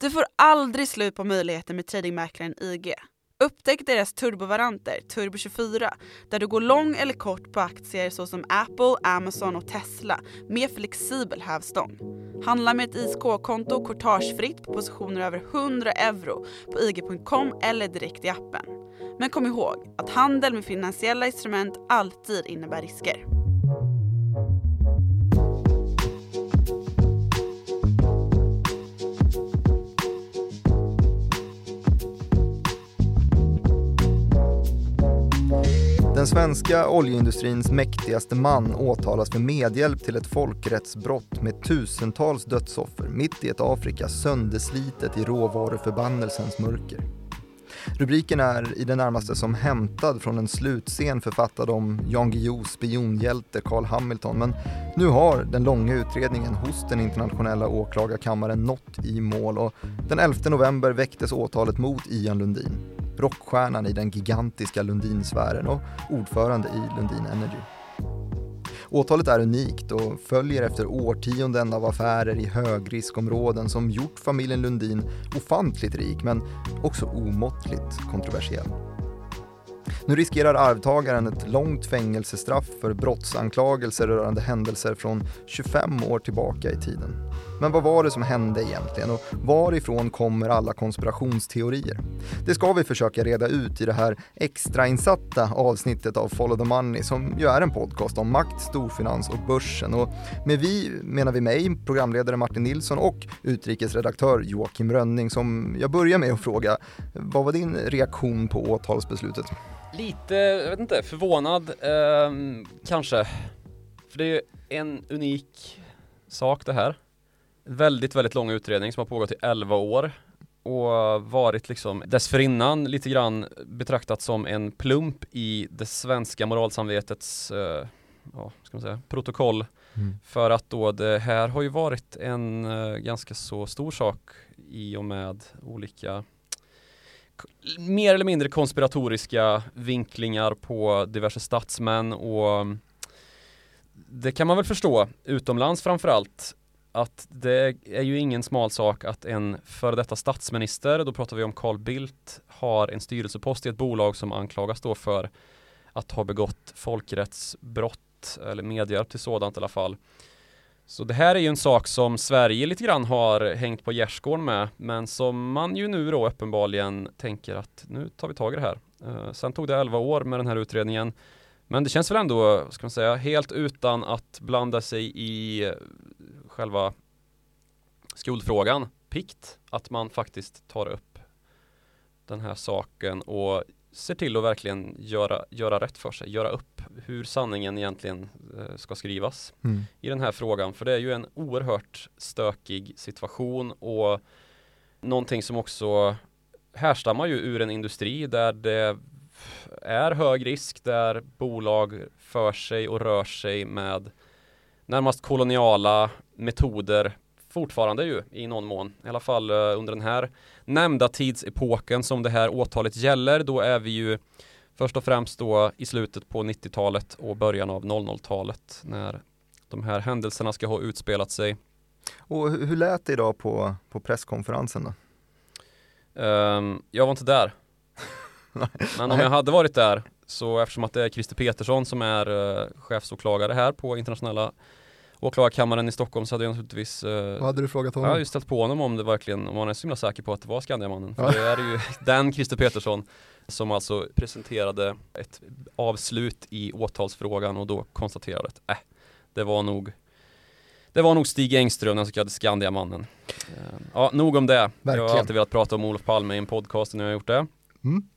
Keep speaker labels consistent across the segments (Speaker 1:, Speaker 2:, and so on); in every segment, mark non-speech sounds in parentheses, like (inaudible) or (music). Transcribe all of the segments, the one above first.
Speaker 1: Du får aldrig slut på möjligheten med tradingmäklaren IG. Upptäck deras turbovaranter, Turbo24, där du går lång eller kort på aktier såsom Apple, Amazon och Tesla med flexibel hävstång. Handla med ett ISK-konto courtagefritt på positioner över 100 euro på IG.com eller direkt i appen. Men kom ihåg att handel med finansiella instrument alltid innebär risker.
Speaker 2: Den svenska oljeindustrins mäktigaste man åtalas för medhjälp till ett folkrättsbrott med tusentals dödsoffer mitt i ett Afrika sönderslitet i råvaruförbannelsens mörker. Rubriken är i det närmaste som hämtad från en slutscen författad om Jan Guillous spionhjälte Carl Hamilton men nu har den långa utredningen hos den internationella åklagarkammaren nått i mål och den 11 november väcktes åtalet mot Ian Lundin rockstjärnan i den gigantiska Lundinsfären och ordförande i Lundin Energy. Åtalet är unikt och följer efter årtionden av affärer i högriskområden som gjort familjen Lundin ofantligt rik men också omåttligt kontroversiell. Nu riskerar arvtagaren ett långt fängelsestraff för brottsanklagelser rörande händelser från 25 år tillbaka i tiden. Men vad var det som hände egentligen och varifrån kommer alla konspirationsteorier? Det ska vi försöka reda ut i det här extrainsatta avsnittet av Follow the Money som ju är en podcast om makt, storfinans och börsen. Och med vi menar vi mig, programledare Martin Nilsson och utrikesredaktör Joakim Rönning som jag börjar med att fråga, vad var din reaktion på åtalsbeslutet?
Speaker 3: Lite, jag vet inte, förvånad eh, kanske. För det är ju en unik sak det här. Väldigt, väldigt lång utredning som har pågått i 11 år och varit liksom dessförinnan lite grann betraktat som en plump i det svenska moralsamvetets eh, ja, ska man säga, protokoll. Mm. För att då det här har ju varit en eh, ganska så stor sak i och med olika mer eller mindre konspiratoriska vinklingar på diverse statsmän och mm, det kan man väl förstå utomlands framförallt att det är ju ingen smal sak att en före detta statsminister, då pratar vi om Carl Bildt, har en styrelsepost i ett bolag som anklagas då för att ha begått folkrättsbrott eller medhjälp till sådant i alla fall. Så det här är ju en sak som Sverige lite grann har hängt på gärdsgården med, men som man ju nu då uppenbarligen tänker att nu tar vi tag i det här. Uh, sen tog det 11 år med den här utredningen, men det känns väl ändå, ska man säga, helt utan att blanda sig i eh, själva skuldfrågan pikt att man faktiskt tar upp den här saken och ser till att verkligen göra, göra rätt för sig, göra upp hur sanningen egentligen eh, ska skrivas mm. i den här frågan. För det är ju en oerhört stökig situation och någonting som också härstammar ju ur en industri där det är hög risk, där bolag för sig och rör sig med närmast koloniala metoder fortfarande ju i någon mån. I alla fall uh, under den här nämnda tidsepoken som det här åtalet gäller. Då är vi ju först och främst då i slutet på 90-talet och början av 00-talet när de här händelserna ska ha utspelat sig.
Speaker 2: Och hur lät det idag på, på presskonferensen då?
Speaker 3: Um, jag var inte där. (laughs) Men om jag hade varit där så eftersom att det är Christer Petersson som är uh, chefsåklagare här på internationella åklagarkammaren i Stockholm så hade jag naturligtvis
Speaker 2: eh, Vad hade du frågat
Speaker 3: honom? Jag hade ju ställt på honom om det verkligen, om han är så himla säker på att det var Skandiamannen. För det är ju (laughs) den Christer Petersson som alltså presenterade ett avslut i åtalsfrågan och då konstaterade att äh, det var nog det var nog Stig Engström, den så kallade Skandiamannen. Eh, ja, nog om det. Verkligen. Jag har alltid velat prata om Olof Palme i en podcast när jag har gjort det. Mm.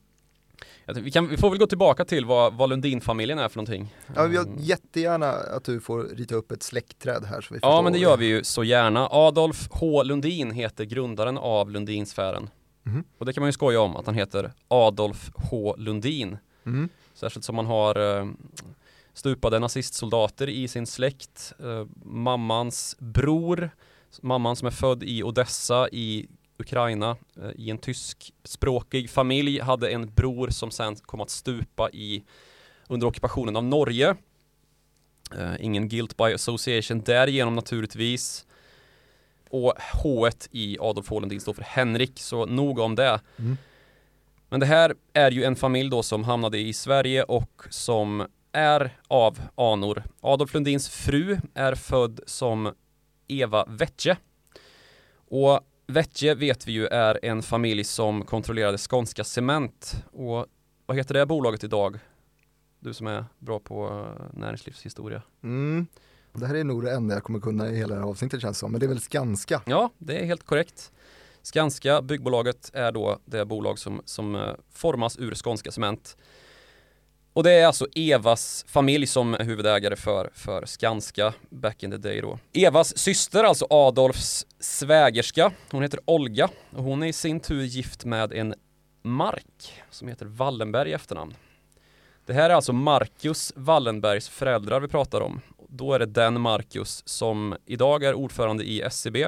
Speaker 3: Vi, kan, vi får väl gå tillbaka till vad, vad Lundin-familjen är för någonting.
Speaker 2: Ja, vi vill mm. jättegärna att du får rita upp ett släktträd här så vi
Speaker 3: Ja, men det gör vi ju så gärna. Adolf H Lundin heter grundaren av Lundinsfären. Mm. Och det kan man ju skoja om, att han heter Adolf H Lundin. Mm. Särskilt som man har eh, stupade nazistsoldater i sin släkt. Eh, mammans bror, mamman som är född i Odessa i Ukraina eh, i en tyskspråkig familj, hade en bror som sen kom att stupa i under ockupationen av Norge. Uh, ingen guilt by association därigenom naturligtvis. Och H i Adolf H Lundin står för Henrik, så nog om det.
Speaker 2: Mm.
Speaker 3: Men det här är ju en familj då som hamnade i Sverige och som är av anor. Adolf Lundins fru är född som Eva Wetje. Och Wetje vet vi ju är en familj som kontrollerade Skånska Cement. Och vad heter det bolaget idag? Du som är bra på eh, näringslivshistoria.
Speaker 2: Mm. Det här är nog det enda jag kommer kunna i hela det här avsnittet känns som, men det är väl Skanska?
Speaker 3: Ja, det är helt korrekt. Skanska, byggbolaget, är då det bolag som, som eh, formas ur Skånska Cement. Och det är alltså Evas familj som är huvudägare för, för Skanska back in the day då. Evas syster, alltså Adolfs svägerska, hon heter Olga och hon är i sin tur gift med en Mark som heter Wallenberg i efternamn. Det här är alltså Marcus Wallenbergs föräldrar vi pratar om. Då är det den Marcus som idag är ordförande i SCB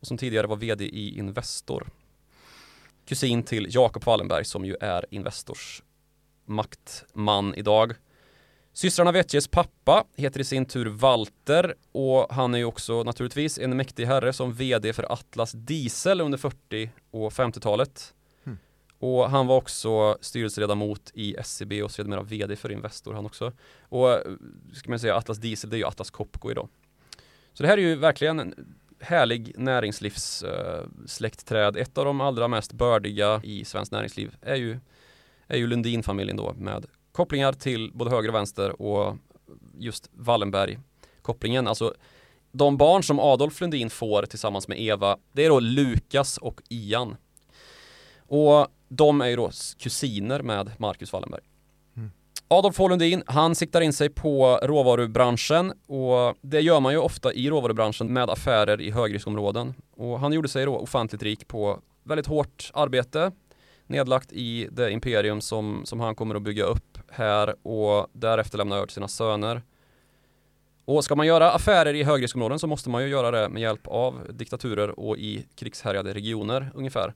Speaker 3: och som tidigare var vd i Investor. Kusin till Jakob Wallenberg som ju är Investors maktman idag. Systrarna Wetjes pappa heter i sin tur Walter och han är ju också naturligtvis en mäktig herre som vd för Atlas Diesel under 40 och 50-talet.
Speaker 2: Mm.
Speaker 3: Och han var också styrelseledamot i SCB och sedermera vd för Investor han också. Och ska man säga Atlas Diesel, det är ju Atlas Copco idag. Så det här är ju verkligen en härlig näringslivssläktträd. Ett av de allra mest bördiga i svenskt näringsliv är ju är ju Lundin-familjen då med kopplingar till både höger och vänster och just Wallenberg-kopplingen. Alltså de barn som Adolf Lundin får tillsammans med Eva, det är då Lukas och Ian. Och de är ju då kusiner med Marcus Wallenberg.
Speaker 2: Mm.
Speaker 3: Adolf H Lundin, han siktar in sig på råvarubranschen och det gör man ju ofta i råvarubranschen med affärer i högriskområden. Och han gjorde sig då ofantligt rik på väldigt hårt arbete, nedlagt i det imperium som, som han kommer att bygga upp här och därefter lämna över till sina söner. Och ska man göra affärer i högriskområden så måste man ju göra det med hjälp av diktaturer och i krigshärjade regioner ungefär.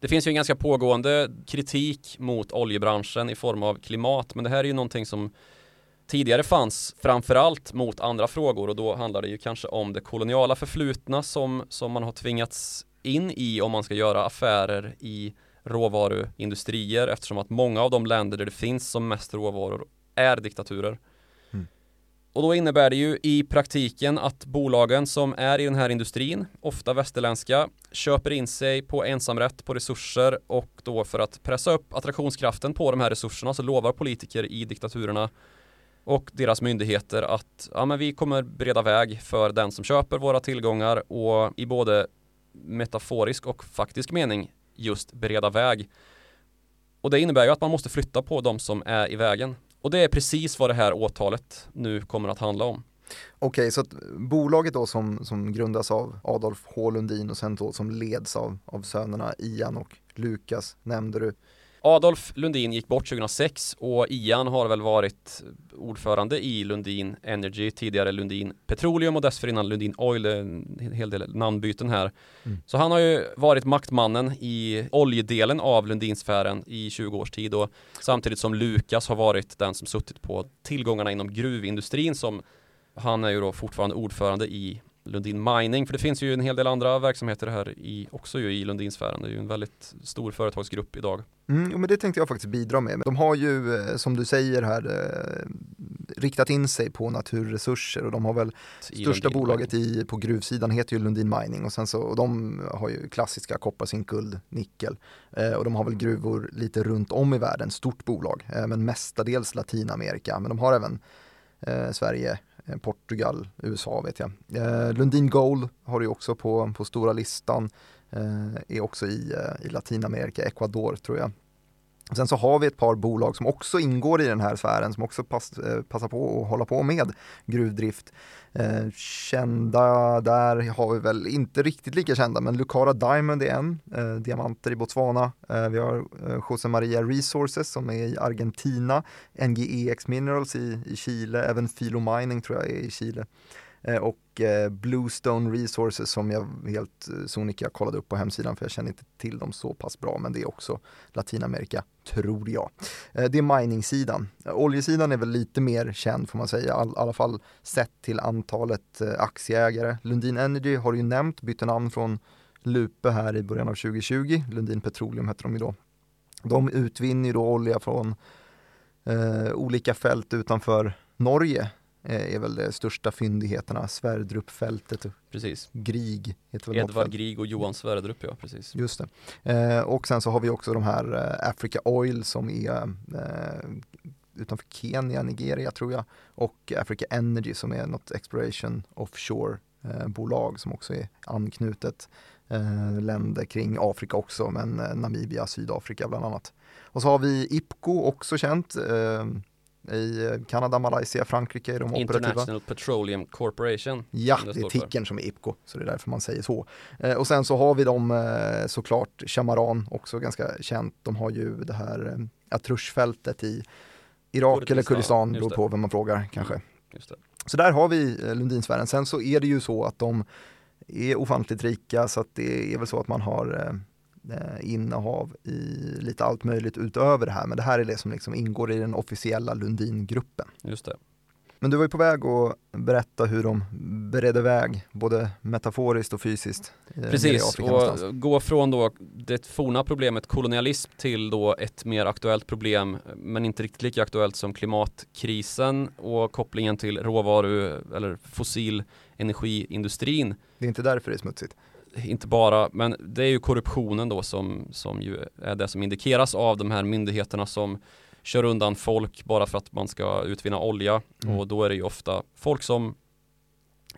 Speaker 3: Det finns ju en ganska pågående kritik mot oljebranschen i form av klimat, men det här är ju någonting som tidigare fanns framförallt mot andra frågor och då handlar det ju kanske om det koloniala förflutna som, som man har tvingats in i om man ska göra affärer i råvaruindustrier eftersom att många av de länder där det finns som mest råvaror är diktaturer.
Speaker 2: Mm.
Speaker 3: Och då innebär det ju i praktiken att bolagen som är i den här industrin, ofta västerländska, köper in sig på ensamrätt på resurser och då för att pressa upp attraktionskraften på de här resurserna så lovar politiker i diktaturerna och deras myndigheter att ja, men vi kommer bereda väg för den som köper våra tillgångar och i både metaforisk och faktisk mening just bereda väg. Och det innebär ju att man måste flytta på de som är i vägen. Och det är precis vad det här åtalet nu kommer att handla om.
Speaker 2: Okej, så att bolaget då som, som grundas av Adolf H Lundin och sen då som leds av, av sönerna Ian och Lukas nämnde du.
Speaker 3: Adolf Lundin gick bort 2006 och Ian har väl varit ordförande i Lundin Energy, tidigare Lundin Petroleum och dessförinnan Lundin Oil, en hel del namnbyten här.
Speaker 2: Mm.
Speaker 3: Så han har ju varit maktmannen i oljedelen av Lundinsfären i 20 års tid och samtidigt som Lukas har varit den som suttit på tillgångarna inom gruvindustrin som han är ju då fortfarande ordförande i Lundin Mining, för det finns ju en hel del andra verksamheter här i, också ju i Lundinsfären. Det är ju en väldigt stor företagsgrupp idag.
Speaker 2: Mm, jo, men det tänkte jag faktiskt bidra med. De har ju, eh, som du säger här, eh, riktat in sig på naturresurser och de har väl
Speaker 3: I
Speaker 2: största
Speaker 3: Lundin
Speaker 2: bolaget i, på gruvsidan heter ju Lundin Mining och sen så, och de har ju klassiska koppar, zink, guld, nickel eh, och de har väl gruvor lite runt om i världen, stort bolag, eh, men mestadels Latinamerika, men de har även eh, Sverige, Eh, Portugal, USA vet jag. Eh, Lundin Gold har du också på, på stora listan, eh, är också i, eh, i Latinamerika, Ecuador tror jag. Sen så har vi ett par bolag som också ingår i den här sfären som också pass, eh, passar på att hålla på med gruvdrift. Eh, kända där har vi väl inte riktigt lika kända men Lucara Diamond är en, eh, diamanter i Botswana. Eh, vi har eh, José Maria Resources som är i Argentina, NGEX Minerals i, i Chile, även Filo Mining tror jag är i Chile. Eh, och eh, Bluestone Resources som jag helt eh, sonika kollade upp på hemsidan för jag känner inte till dem så pass bra men det är också Latinamerika, tror jag. Det är mining-sidan. Oljesidan är väl lite mer känd får man säga, i all, alla fall sett till antalet aktieägare. Lundin Energy har du ju nämnt, bytte namn från Lupe här i början av 2020. Lundin Petroleum hette de ju då. De utvinner ju då olja från eh, olika fält utanför Norge är väl de största fyndigheterna, Sverdrupfältet och
Speaker 3: precis.
Speaker 2: Grig.
Speaker 3: Heter väl Edvard Grieg och Johan Sverdrup, ja precis.
Speaker 2: Just det. Eh, och sen så har vi också de här eh, Africa Oil som är eh, utanför Kenya, Nigeria tror jag, och Africa Energy som är något exploration offshore eh, bolag som också är anknutet eh, länder kring Afrika också, men Namibia, Sydafrika bland annat. Och så har vi IPCO, också känt, i Kanada, Malaysia, Frankrike är de
Speaker 3: operativa. International Petroleum Corporation.
Speaker 2: Ja, det, det är ticken som är IPCO, så det är därför man säger så. Eh, och sen så har vi de eh, såklart, Chamaran, också ganska känt. De har ju det här eh, Atrushfältet i Irak eller Kurdistan, beror på vem man frågar kanske. Mm, så där har vi eh, Lundinsfären. Sen så är det ju så att de är ofantligt rika så att det är väl så att man har eh, innehav i lite allt möjligt utöver det här. Men det här är det som liksom ingår i den officiella Lundingruppen.
Speaker 3: Just det.
Speaker 2: Men du var ju på väg att berätta hur de beredde väg, både metaforiskt och fysiskt.
Speaker 3: Eh, Precis, och gå från då det forna problemet kolonialism till då ett mer aktuellt problem, men inte riktigt lika aktuellt som klimatkrisen och kopplingen till råvaru eller fossil energiindustrin.
Speaker 2: Det är inte därför det är smutsigt
Speaker 3: inte bara, men det är ju korruptionen då som, som ju är det som indikeras av de här myndigheterna som kör undan folk bara för att man ska utvinna olja mm. och då är det ju ofta folk som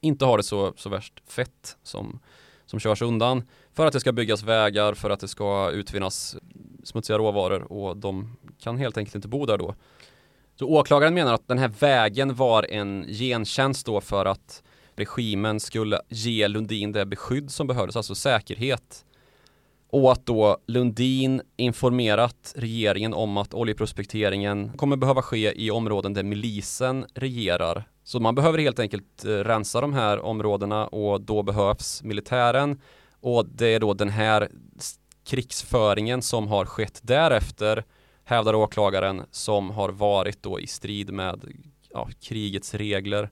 Speaker 3: inte har det så, så värst fett som, som körs undan för att det ska byggas vägar, för att det ska utvinnas smutsiga råvaror och de kan helt enkelt inte bo där då. Så åklagaren menar att den här vägen var en gentjänst då för att regimen skulle ge Lundin det beskydd som behövdes, alltså säkerhet. Och att då Lundin informerat regeringen om att oljeprospekteringen kommer behöva ske i områden där milisen regerar. Så man behöver helt enkelt eh, rensa de här områdena och då behövs militären. Och det är då den här krigsföringen som har skett därefter hävdar åklagaren som har varit då i strid med ja, krigets regler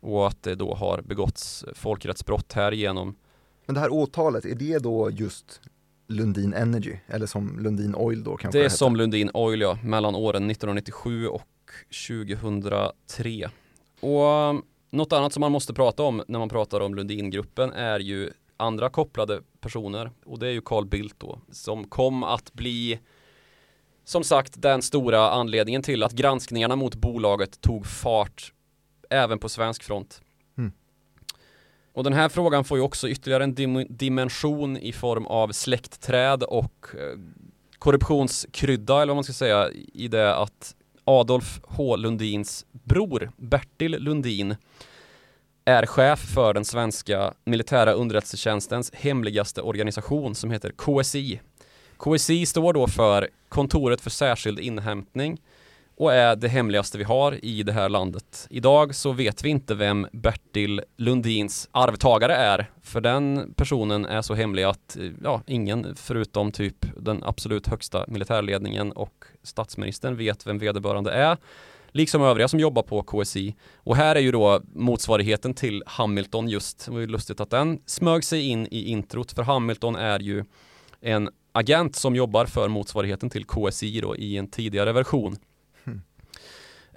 Speaker 3: och att det då har begåtts folkrättsbrott här genom.
Speaker 2: Men det här åtalet, är det då just Lundin Energy eller som Lundin Oil då kanske?
Speaker 3: Det är som Lundin Oil ja, mellan åren 1997 och 2003. Och något annat som man måste prata om när man pratar om Lundingruppen är ju andra kopplade personer och det är ju Carl Bildt då som kom att bli som sagt den stora anledningen till att granskningarna mot bolaget tog fart även på svensk front. Mm. Och den här frågan får ju också ytterligare en dim dimension i form av släktträd och eh, korruptionskrydda eller vad man ska säga i det att Adolf H Lundins bror Bertil Lundin är chef för den svenska militära underrättelsetjänstens hemligaste organisation som heter KSI. KSI står då för Kontoret för särskild inhämtning och är det hemligaste vi har i det här landet. Idag så vet vi inte vem Bertil Lundins arvtagare är, för den personen är så hemlig att ja, ingen förutom typ den absolut högsta militärledningen och statsministern vet vem vederbörande är liksom övriga som jobbar på KSI. Och här är ju då motsvarigheten till Hamilton just, det var ju lustigt att den smög sig in i introt, för Hamilton är ju en agent som jobbar för motsvarigheten till KSI då i en tidigare version.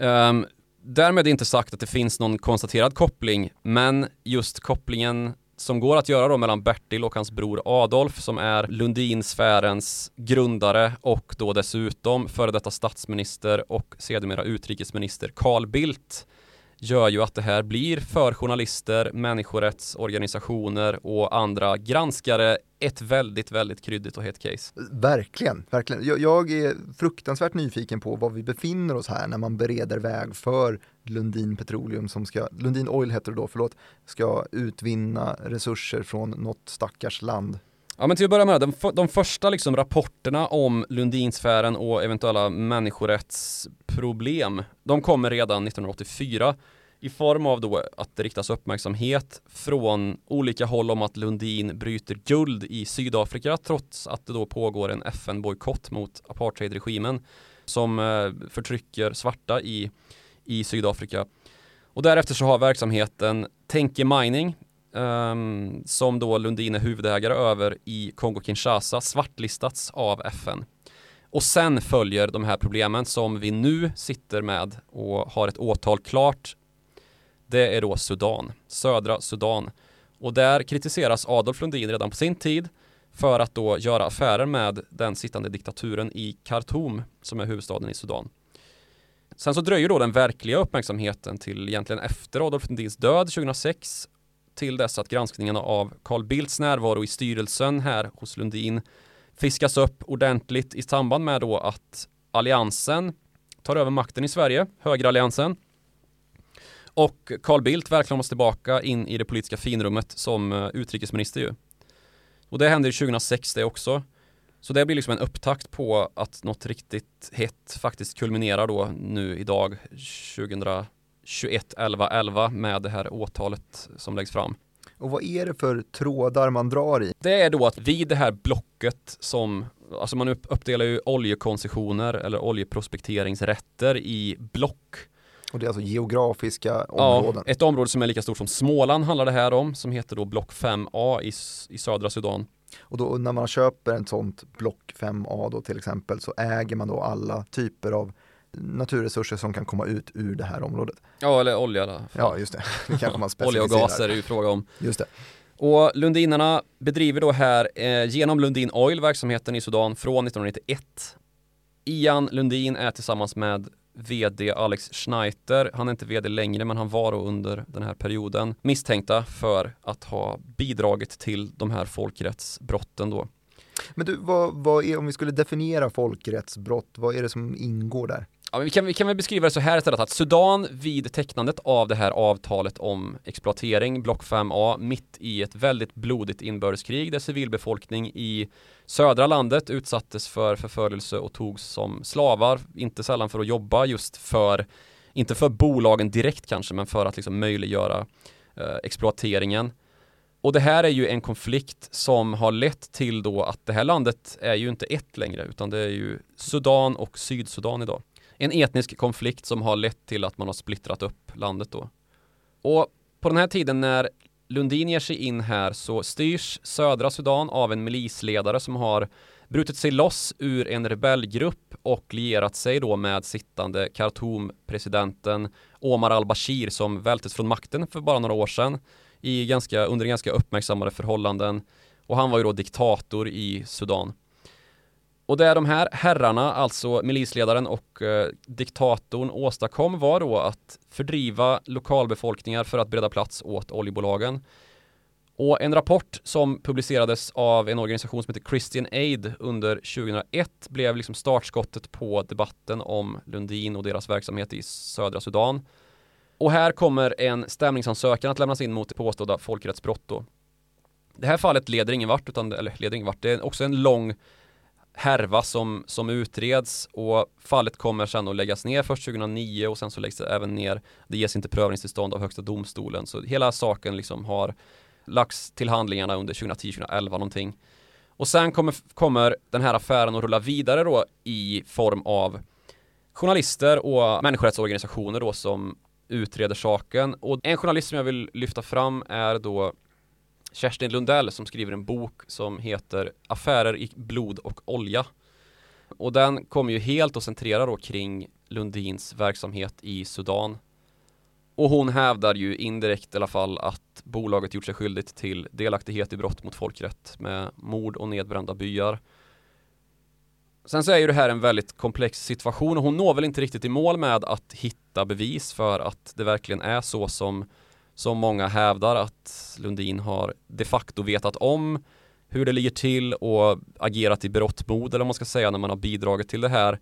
Speaker 3: Um, därmed inte sagt att det finns någon konstaterad koppling, men just kopplingen som går att göra då mellan Bertil och hans bror Adolf som är Lundinsfärens grundare och då dessutom före detta statsminister och sedermera utrikesminister Carl Bildt gör ju att det här blir för journalister, människorättsorganisationer och andra granskare ett väldigt, väldigt kryddigt och hett case.
Speaker 2: Verkligen, verkligen. Jag, jag, är fruktansvärt nyfiken på var vi befinner oss här när man bereder väg för Lundin Petroleum som ska, Lundin Oil heter det då, förlåt, ska utvinna resurser från något stackars land.
Speaker 3: Ja men till att börja med, de, de första liksom rapporterna om Lundinsfären och eventuella människorättsproblem, de kommer redan 1984 i form av då att det riktas uppmärksamhet från olika håll om att Lundin bryter guld i Sydafrika trots att det då pågår en FN-bojkott mot apartheidregimen som eh, förtrycker svarta i, i Sydafrika. Och därefter så har verksamheten Tenke Mining um, som då Lundin är huvudägare över i Kongo-Kinshasa svartlistats av FN. Och sen följer de här problemen som vi nu sitter med och har ett åtal klart. Det är då Sudan, södra Sudan. Och där kritiseras Adolf Lundin redan på sin tid för att då göra affärer med den sittande diktaturen i Khartoum som är huvudstaden i Sudan. Sen så dröjer då den verkliga uppmärksamheten till egentligen efter Adolf Lundins död 2006 till dess att granskningarna av Carl Bildts närvaro i styrelsen här hos Lundin fiskas upp ordentligt i samband med då att alliansen tar över makten i Sverige, högeralliansen. Och Carl Bildt välkomnas tillbaka in i det politiska finrummet som eh, utrikesminister ju. Och det händer 2006 det också. Så det blir liksom en upptakt på att något riktigt hett faktiskt kulminerar då nu idag 2021 11 11 med det här åtalet som läggs fram.
Speaker 2: Och vad är det för trådar man drar i?
Speaker 3: Det är då att vid det här blocket som, alltså man uppdelar ju oljekoncessioner eller oljeprospekteringsrätter i block.
Speaker 2: Och det är alltså geografiska områden?
Speaker 3: Ja, ett område som är lika stort som Småland handlar det här om, som heter då block 5A i, i södra Sudan.
Speaker 2: Och då när man köper ett sånt block 5A då till exempel så äger man då alla typer av naturresurser som kan komma ut ur det här området.
Speaker 3: Ja, eller olja då.
Speaker 2: Ja, just det. det kanske man (laughs)
Speaker 3: olja och gas är det ju fråga om.
Speaker 2: Just det.
Speaker 3: Och Lundinarna bedriver då här eh, genom Lundin Oil verksamheten i Sudan från 1991. Ian Lundin är tillsammans med VD Alex Schneider, han är inte VD längre men han var då under den här perioden misstänkta för att ha bidragit till de här folkrättsbrotten då.
Speaker 2: Men du, vad, vad är, om vi skulle definiera folkrättsbrott, vad är det som ingår där?
Speaker 3: Ja, vi, kan, vi kan väl beskriva det så här istället att Sudan vid tecknandet av det här avtalet om exploatering, block 5A, mitt i ett väldigt blodigt inbördeskrig där civilbefolkning i södra landet utsattes för förföljelse och togs som slavar, inte sällan för att jobba just för, inte för bolagen direkt kanske, men för att liksom möjliggöra eh, exploateringen. Och det här är ju en konflikt som har lett till då att det här landet är ju inte ett längre utan det är ju Sudan och Sydsudan idag. En etnisk konflikt som har lett till att man har splittrat upp landet då. Och på den här tiden när Lundin ger sig in här så styrs södra Sudan av en milisledare som har brutit sig loss ur en rebellgrupp och lierat sig då med sittande Khartoum-presidenten Omar al-Bashir som vältes från makten för bara några år sedan i ganska, under ganska uppmärksammade förhållanden. Och han var ju då diktator i Sudan. Och det de här herrarna, alltså milisledaren och eh, diktatorn åstadkom var då att fördriva lokalbefolkningar för att bereda plats åt oljebolagen. Och en rapport som publicerades av en organisation som heter Christian Aid under 2001 blev liksom startskottet på debatten om Lundin och deras verksamhet i södra Sudan. Och här kommer en stämningsansökan att lämnas in mot påstådda folkrättsbrott då. Det här fallet leder ingen vart, utan, eller leder ingen vart, det är också en lång härva som, som utreds och fallet kommer sen att läggas ner först 2009 och sen så läggs det även ner. Det ges inte prövningstillstånd av högsta domstolen så hela saken liksom har lagts till handlingarna under 2010-2011 någonting. Och sen kommer, kommer den här affären att rulla vidare då i form av journalister och människorättsorganisationer då som utreder saken. Och en journalist som jag vill lyfta fram är då Kerstin Lundell som skriver en bok som heter Affärer i blod och olja. Och den kommer ju helt att centrera då kring Lundins verksamhet i Sudan. Och hon hävdar ju indirekt i alla fall att bolaget gjort sig skyldigt till delaktighet i brott mot folkrätt med mord och nedbrända byar. Sen så är ju det här en väldigt komplex situation och hon når väl inte riktigt i mål med att hitta bevis för att det verkligen är så som, som många hävdar att Lundin har de facto vetat om hur det ligger till och agerat i berått mod eller vad man ska säga när man har bidragit till det här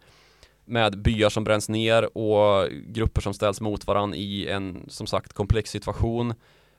Speaker 3: med byar som bränns ner och grupper som ställs mot varandra i en som sagt komplex situation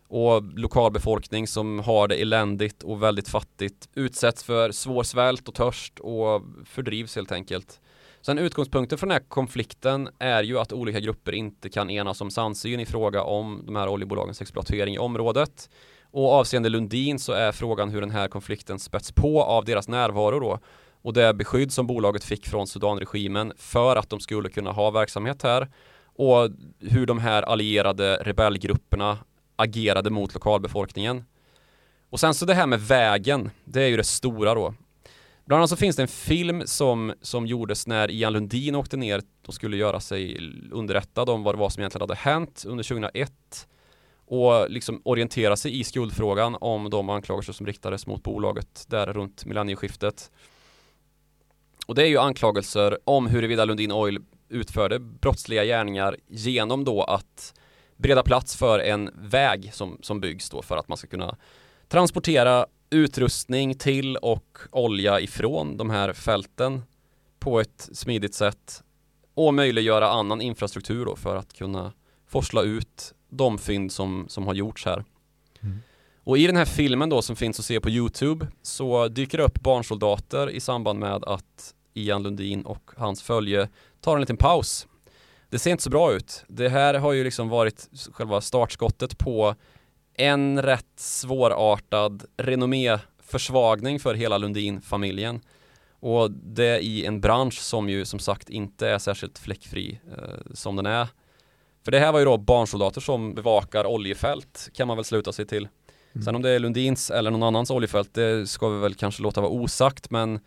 Speaker 3: och lokalbefolkning som har det eländigt och väldigt fattigt utsätts för svår svält och törst och fördrivs helt enkelt. Sen utgångspunkten för den här konflikten är ju att olika grupper inte kan enas om samsyn i fråga om de här oljebolagens exploatering i området. Och avseende Lundin så är frågan hur den här konflikten spets på av deras närvaro då och det beskydd som bolaget fick från Sudanregimen för att de skulle kunna ha verksamhet här och hur de här allierade rebellgrupperna agerade mot lokalbefolkningen. Och sen så det här med vägen, det är ju det stora då. Bland annat så finns det en film som, som gjordes när Ian Lundin åkte ner och skulle göra sig underrättad om vad det var som egentligen hade hänt under 2001 och liksom orientera sig i skuldfrågan om de anklagelser som riktades mot bolaget där runt millennieskiftet. Och det är ju anklagelser om huruvida Lundin Oil utförde brottsliga gärningar genom då att bereda plats för en väg som, som byggs då för att man ska kunna transportera utrustning till och olja ifrån de här fälten på ett smidigt sätt och möjliggöra annan infrastruktur då för att kunna forsla ut de fynd som, som har gjorts här. Mm. Och i den här filmen då som finns att se på Youtube så dyker det upp barnsoldater i samband med att Ian Lundin och hans följe tar en liten paus. Det ser inte så bra ut. Det här har ju liksom varit själva startskottet på en rätt svårartad renommé-försvagning för hela Lundin-familjen. Och det i en bransch som ju som sagt inte är särskilt fläckfri eh, som den är. För det här var ju då barnsoldater som bevakar oljefält kan man väl sluta sig till. Mm. Sen om det är Lundins eller någon annans oljefält det ska vi väl kanske låta vara osagt men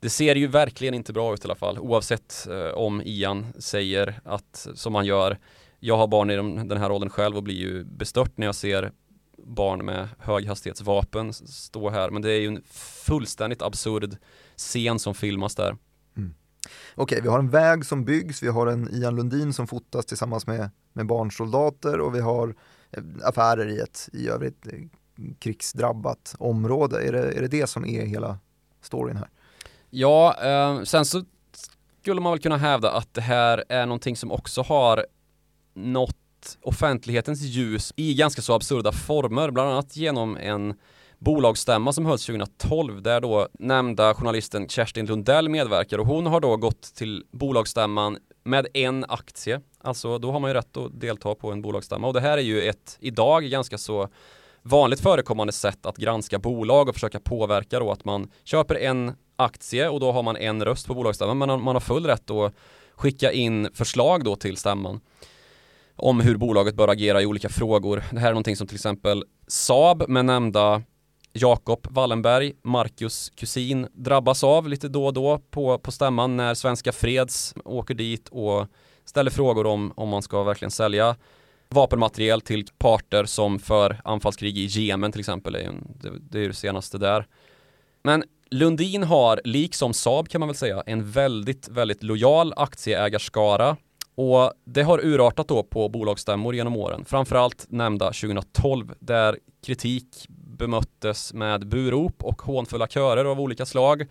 Speaker 3: det ser ju verkligen inte bra ut i alla fall oavsett eh, om Ian säger att som han gör jag har barn i den här åldern själv och blir ju bestört när jag ser barn med höghastighetsvapen stå här men det är ju en fullständigt absurd scen som filmas där.
Speaker 2: Mm. Okej, okay, vi har en väg som byggs, vi har en Ian Lundin som fotas tillsammans med, med barnsoldater och vi har eh, affärer i ett i övrigt eh, krigsdrabbat område. Är det, är det det som är hela storyn här?
Speaker 3: Ja, eh, sen så skulle man väl kunna hävda att det här är någonting som också har offentlighetens ljus i ganska så absurda former, bland annat genom en bolagsstämma som hölls 2012 där då nämnda journalisten Kerstin Lundell medverkar. Och hon har då gått till bolagsstämman med en aktie. Alltså då har man ju rätt att delta på en bolagsstämma. Och det här är ju ett idag ganska så vanligt förekommande sätt att granska bolag och försöka påverka då att man köper en aktie och då har man en röst på bolagsstämman men man har full rätt att skicka in förslag då till stämman om hur bolaget bör agera i olika frågor. Det här är någonting som till exempel Saab med nämnda Jakob Wallenberg, Marcus kusin, drabbas av lite då och då på, på stämman när Svenska Freds åker dit och ställer frågor om om man ska verkligen sälja vapenmateriel till parter som för anfallskrig i Jemen till exempel. Det, det är det senaste där. Men Lundin har, liksom Saab kan man väl säga, en väldigt, väldigt lojal aktieägarskara och det har urartat då på bolagsstämmor genom åren, framförallt nämnda 2012 där kritik bemöttes med burop och hånfulla körer av olika slag.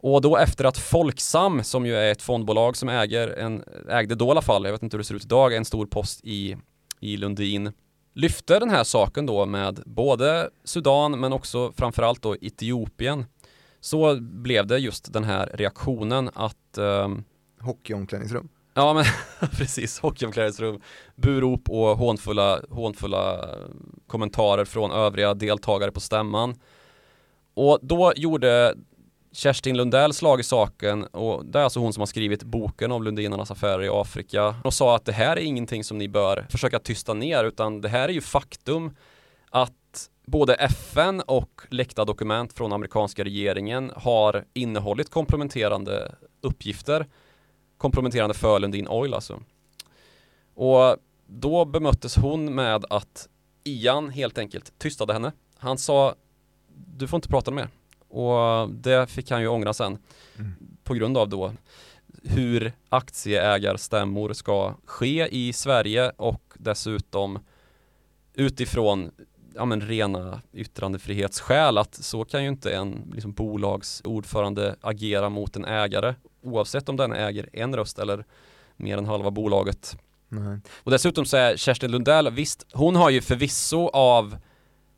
Speaker 3: Och då efter att Folksam, som ju är ett fondbolag som äger en, ägde då i alla fall, jag vet inte hur det ser ut idag, en stor post i, i Lundin, lyfte den här saken då med både Sudan men också framförallt då Etiopien så blev det just den här reaktionen att eh,
Speaker 2: Hockeyomklädningsrum?
Speaker 3: Ja men (laughs) precis, hockeyomklädningsrum, burop och hånfulla, hånfulla kommentarer från övriga deltagare på stämman. Och då gjorde Kerstin Lundell slag i saken och det är alltså hon som har skrivit boken om Lundinarnas affärer i Afrika. Och sa att det här är ingenting som ni bör försöka tysta ner utan det här är ju faktum att både FN och läckta dokument från amerikanska regeringen har innehållit komplementerande uppgifter komprometterande för Lundin Oil alltså. Och då bemöttes hon med att Ian helt enkelt tystade henne. Han sa du får inte prata mer. Och det fick han ju ångra sen mm. på grund av då hur aktieägarstämmor ska ske i Sverige och dessutom utifrån ja, men rena yttrandefrihetsskäl att så kan ju inte en liksom, bolagsordförande agera mot en ägare oavsett om den äger en röst eller mer än halva bolaget. Nej. Och dessutom så är Kerstin Lundell, visst, hon har ju förvisso av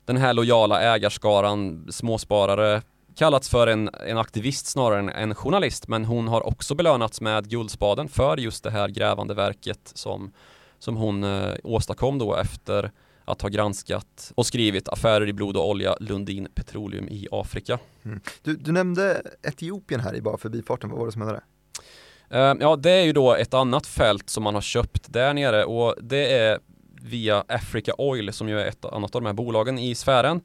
Speaker 3: den här lojala ägarskaran, småsparare, kallats för en, en aktivist snarare än en journalist men hon har också belönats med Guldspaden för just det här grävande verket som, som hon eh, åstadkom då efter att ha granskat och skrivit affärer i blod och olja Lundin Petroleum i Afrika.
Speaker 2: Mm. Du, du, nämnde Etiopien här i bara förbifarten, vad var det som hände där?
Speaker 3: Uh, ja, det är ju då ett annat fält som man har köpt där nere och det är via Africa Oil som ju är ett annat av de här bolagen i sfären.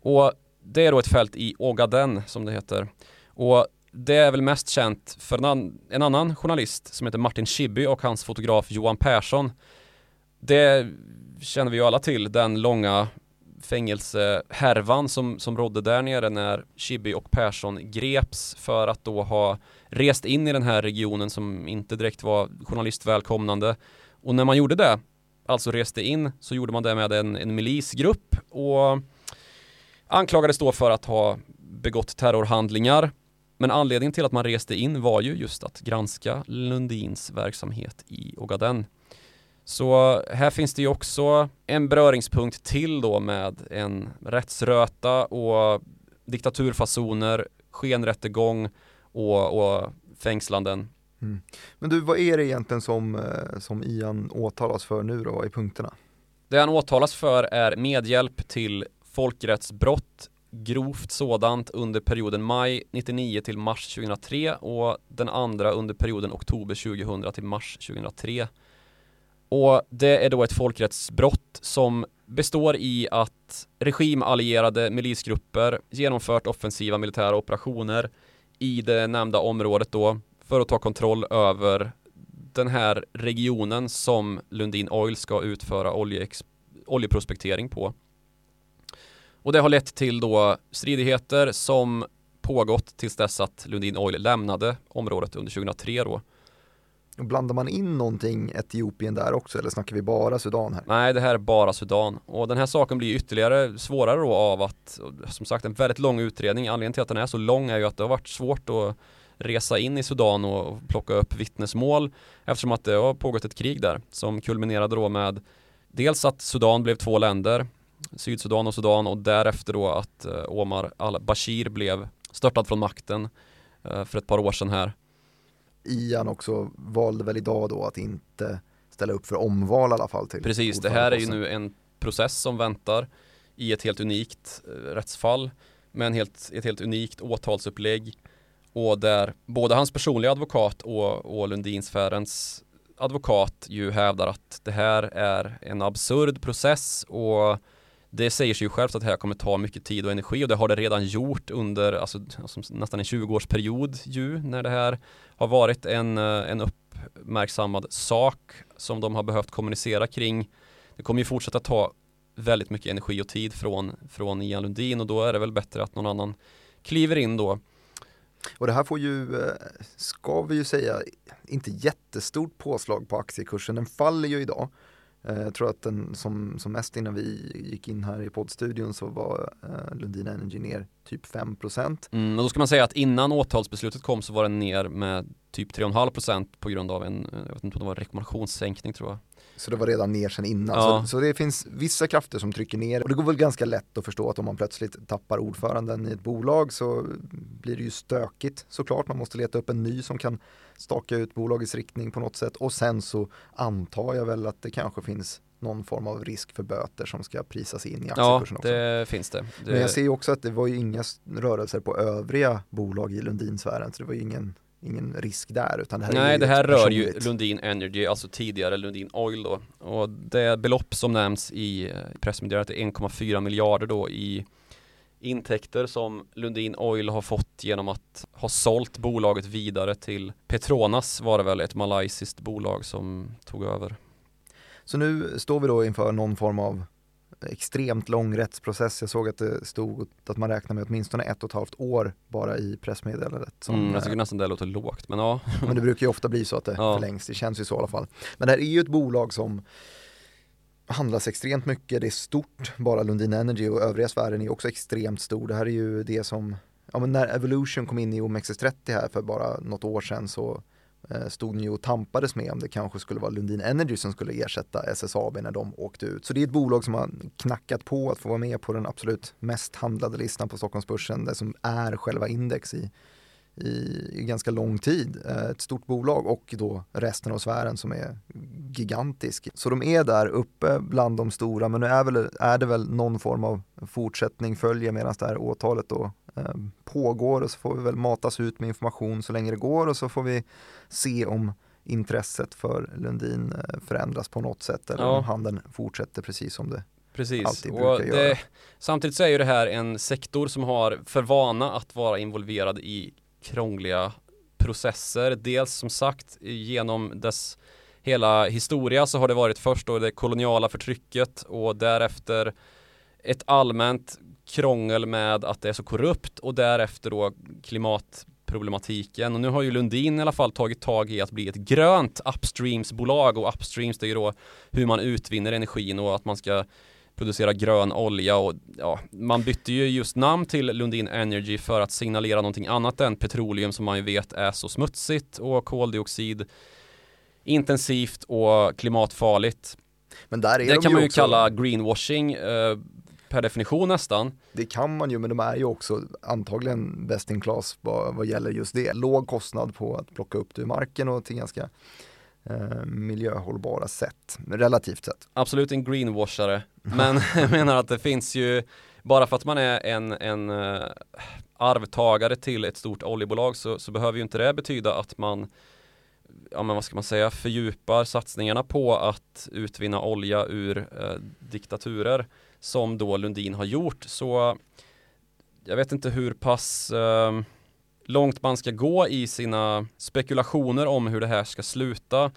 Speaker 3: Och det är då ett fält i Ogaden som det heter. Och det är väl mest känt för en annan journalist som heter Martin Schibbye och hans fotograf Johan Persson. Det känner vi ju alla till, den långa fängelsehärvan som, som rådde där nere när Chibi och Persson greps för att då ha rest in i den här regionen som inte direkt var journalistvälkomnande. Och när man gjorde det, alltså reste in, så gjorde man det med en, en milisgrupp och anklagades då för att ha begått terrorhandlingar. Men anledningen till att man reste in var ju just att granska Lundins verksamhet i Ogaden. Så här finns det ju också en beröringspunkt till då med en rättsröta och diktaturfasoner, skenrättegång och, och fängslanden.
Speaker 2: Mm. Men du, vad är det egentligen som, eh, som Ian åtalas för nu då i punkterna?
Speaker 3: Det han åtalas för är medhjälp till folkrättsbrott, grovt sådant under perioden maj 99 till mars 2003 och den andra under perioden oktober 2000 till mars 2003. Och det är då ett folkrättsbrott som består i att regimallierade milisgrupper genomfört offensiva militära operationer i det nämnda området då för att ta kontroll över den här regionen som Lundin Oil ska utföra oljeprospektering på. Och det har lett till då stridigheter som pågått tills dess att Lundin Oil lämnade området under 2003 då.
Speaker 2: Blandar man in någonting Etiopien där också eller snackar vi bara Sudan här?
Speaker 3: Nej, det här är bara Sudan. Och den här saken blir ytterligare svårare då av att, som sagt, en väldigt lång utredning. Anledningen till att den är så lång är ju att det har varit svårt att resa in i Sudan och plocka upp vittnesmål eftersom att det har pågått ett krig där som kulminerade då med dels att Sudan blev två länder, Sydsudan och Sudan och därefter då att eh, Omar al-Bashir blev störtad från makten eh, för ett par år sedan här
Speaker 2: Ian också valde väl idag då att inte ställa upp för omval i alla fall till
Speaker 3: Precis, det här är ju nu en process som väntar i ett helt unikt eh, rättsfall med en helt, ett helt unikt åtalsupplägg och där både hans personliga advokat och, och Lundinsfärens advokat ju hävdar att det här är en absurd process och det säger sig ju självt att det här kommer ta mycket tid och energi och det har det redan gjort under alltså, alltså nästan en 20-årsperiod ju när det här har varit en, eh, en uppmärksammad sak som de har behövt kommunicera kring. Det kommer ju fortsätta ta väldigt mycket energi och tid från, från Ian Lundin och då är det väl bättre att någon annan kliver in då.
Speaker 2: Och det här får ju, eh, ska vi ju säga, inte jättestort påslag på aktiekursen. Den faller ju idag. Eh, jag tror att den som, som mest innan vi gick in här i poddstudion så var eh, Lundin Energy ner typ 5%.
Speaker 3: Mm, och då ska man säga att innan åtalsbeslutet kom så var den ner med typ 3,5% på grund av en, eh, jag vet inte om det var rekommendationssänkning tror jag.
Speaker 2: Så det var redan ner sedan innan. Ja. Så, så, det finns vissa krafter som trycker ner och det går väl ganska lätt att förstå att om man plötsligt tappar ordföranden i ett bolag så blir det ju stökigt såklart. Man måste leta upp en ny som kan staka ut bolagets riktning på något sätt och sen så antar jag väl att det kanske finns någon form av risk för böter som ska prisas in i aktiekursen
Speaker 3: också. Ja, det finns det. det.
Speaker 2: Men jag ser ju också att det var ju inga rörelser på övriga bolag i Lundinsfären, så det var ju ingen ingen risk där utan det här
Speaker 3: Nej
Speaker 2: är
Speaker 3: det här rör ju Lundin Energy, alltså tidigare Lundin Oil då och det belopp som nämns i eh, pressmeddelandet är 1,4 miljarder då i intäkter som Lundin Oil har fått genom att ha sålt bolaget vidare till Petronas var det väl ett malaysiskt bolag som tog över.
Speaker 2: Så nu står vi då inför någon form av extremt lång rättsprocess. Jag såg att det stod att man räknar med åtminstone ett och ett halvt år bara i pressmeddelandet.
Speaker 3: Som, mm, jag tycker nästan det låter lågt, men ja. (laughs)
Speaker 2: men det brukar ju ofta bli så att det ja. förlängs, det känns ju så i alla fall. Men det här är ju ett bolag som handlas extremt mycket, det är stort, bara Lundin Energy och övriga sfären är också extremt stor. Det här är ju det som, ja men när Evolution kom in i OMXS30 här för bara något år sedan så eh, Eh, stod ni och tampades med om det kanske skulle vara Lundin Energy som skulle ersätta SSAB när de åkte ut. Så det är ett bolag som har knackat på att få vara med på den absolut mest handlade listan på Stockholmsbörsen, det som är själva index i, i, i ganska lång tid. Eh, ett stort bolag och då resten av sfären som är gigantisk. Så de är där uppe bland de stora men nu är, väl, är det väl någon form av fortsättning följer medan det här åtalet då eh, pågår och så får vi väl matas ut med information så länge det går och så får vi se om intresset för Lundin eh, förändras på något sätt eller
Speaker 3: Ja.
Speaker 2: om handeln fortsätter precis som det
Speaker 3: Precis,
Speaker 2: alltid
Speaker 3: och
Speaker 2: brukar göra.
Speaker 3: det, samtidigt så är ju det här en sektor som har för vana att vara involverad i krångliga processer. Dels som sagt genom dess hela historia så har det varit först då det koloniala förtrycket och därefter ett allmänt krångel med att det är så korrupt och därefter då klimatproblematiken och nu har ju Lundin i alla fall tagit tag i att bli ett grönt upstreamsbolag och upstreams det är ju då hur man utvinner energin och att man ska producera grön olja och ja, man bytte ju just namn till Lundin Energy för att signalera någonting annat än petroleum som man ju vet är så smutsigt och koldioxid intensivt och klimatfarligt.
Speaker 2: Men där är
Speaker 3: Det
Speaker 2: de
Speaker 3: kan man ju
Speaker 2: också,
Speaker 3: kalla greenwashing eh, per definition nästan.
Speaker 2: Det kan man ju, men de är ju också antagligen best in class vad, vad gäller just det. Låg kostnad på att plocka upp det ur marken och till ganska eh, miljöhållbara sätt, relativt sett.
Speaker 3: Absolut en greenwashare. (laughs) Men jag menar att det finns ju bara för att man är en, en uh, arvtagare till ett stort oljebolag så, så behöver ju inte det betyda att man ja men vad ska man säga, fördjupar satsningarna på att utvinna olja ur eh, diktaturer som då Lundin har gjort. Så jag vet inte hur pass eh, långt man ska gå i sina spekulationer om hur det här ska sluta.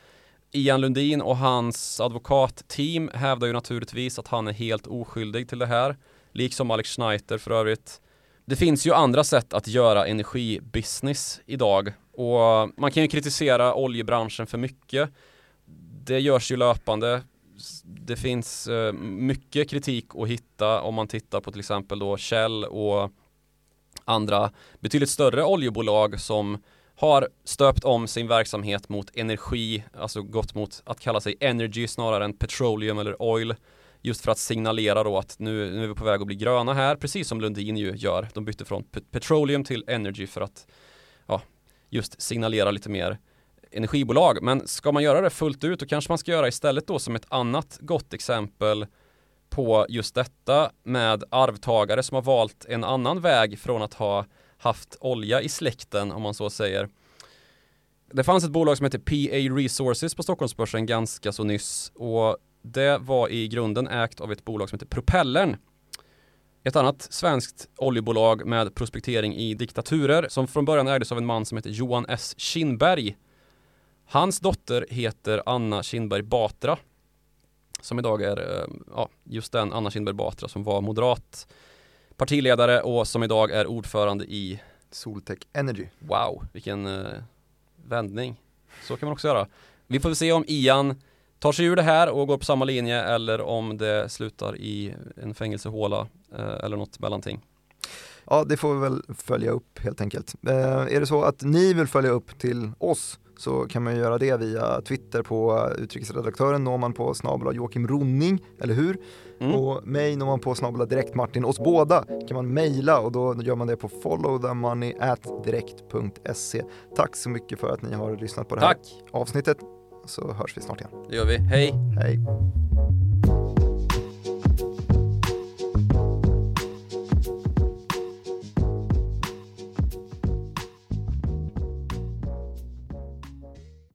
Speaker 3: Ian Lundin och hans advokatteam hävdar ju naturligtvis att han är helt oskyldig till det här. Liksom Alex Schneider för övrigt. Det finns ju andra sätt att göra energibusiness idag och man kan ju kritisera oljebranschen för mycket. Det görs ju löpande. Det finns eh, mycket kritik att hitta om man tittar på till exempel då Shell och andra betydligt större oljebolag som har stöpt om sin verksamhet mot energi, alltså gått mot att kalla sig energy snarare än petroleum eller oil. Just för att signalera då att nu, nu är vi på väg att bli gröna här, precis som Lundin ju gör. De bytte från petroleum till energy för att ja, just signalera lite mer energibolag. Men ska man göra det fullt ut då kanske man ska göra istället då som ett annat gott exempel på just detta med arvtagare som har valt en annan väg från att ha haft olja i släkten om man så säger. Det fanns ett bolag som heter PA Resources på Stockholmsbörsen ganska så nyss och det var i grunden ägt av ett bolag som heter Propellern. Ett annat svenskt oljebolag med prospektering i diktaturer som från början ägdes av en man som heter Johan S. Kinberg. Hans dotter heter Anna Kinberg Batra som idag är eh, ja, just den Anna Kinberg Batra som var moderat partiledare och som idag är ordförande i
Speaker 2: Soltech Energy.
Speaker 3: Wow, vilken eh, vändning. Så kan man också göra. Vi får se om Ian tar sig ur det här och går på samma linje eller om det slutar i en fängelsehåla eh, eller något mellanting.
Speaker 2: Ja, det får vi väl följa upp helt enkelt. Eh, är det så att ni vill följa upp till oss så kan man göra det via Twitter på utrikesredaktören når man på snabel Joakim Ronning, eller hur?
Speaker 3: Mm.
Speaker 2: Och mig når man på snabel direkt Martin. Oss båda kan man mejla och då gör man det på followthemoney@direkt.se. Tack så mycket för att ni har lyssnat på det här
Speaker 3: Tack,
Speaker 2: avsnittet så hörs vi snart igen.
Speaker 3: det gör vi. Hej!
Speaker 2: Hej!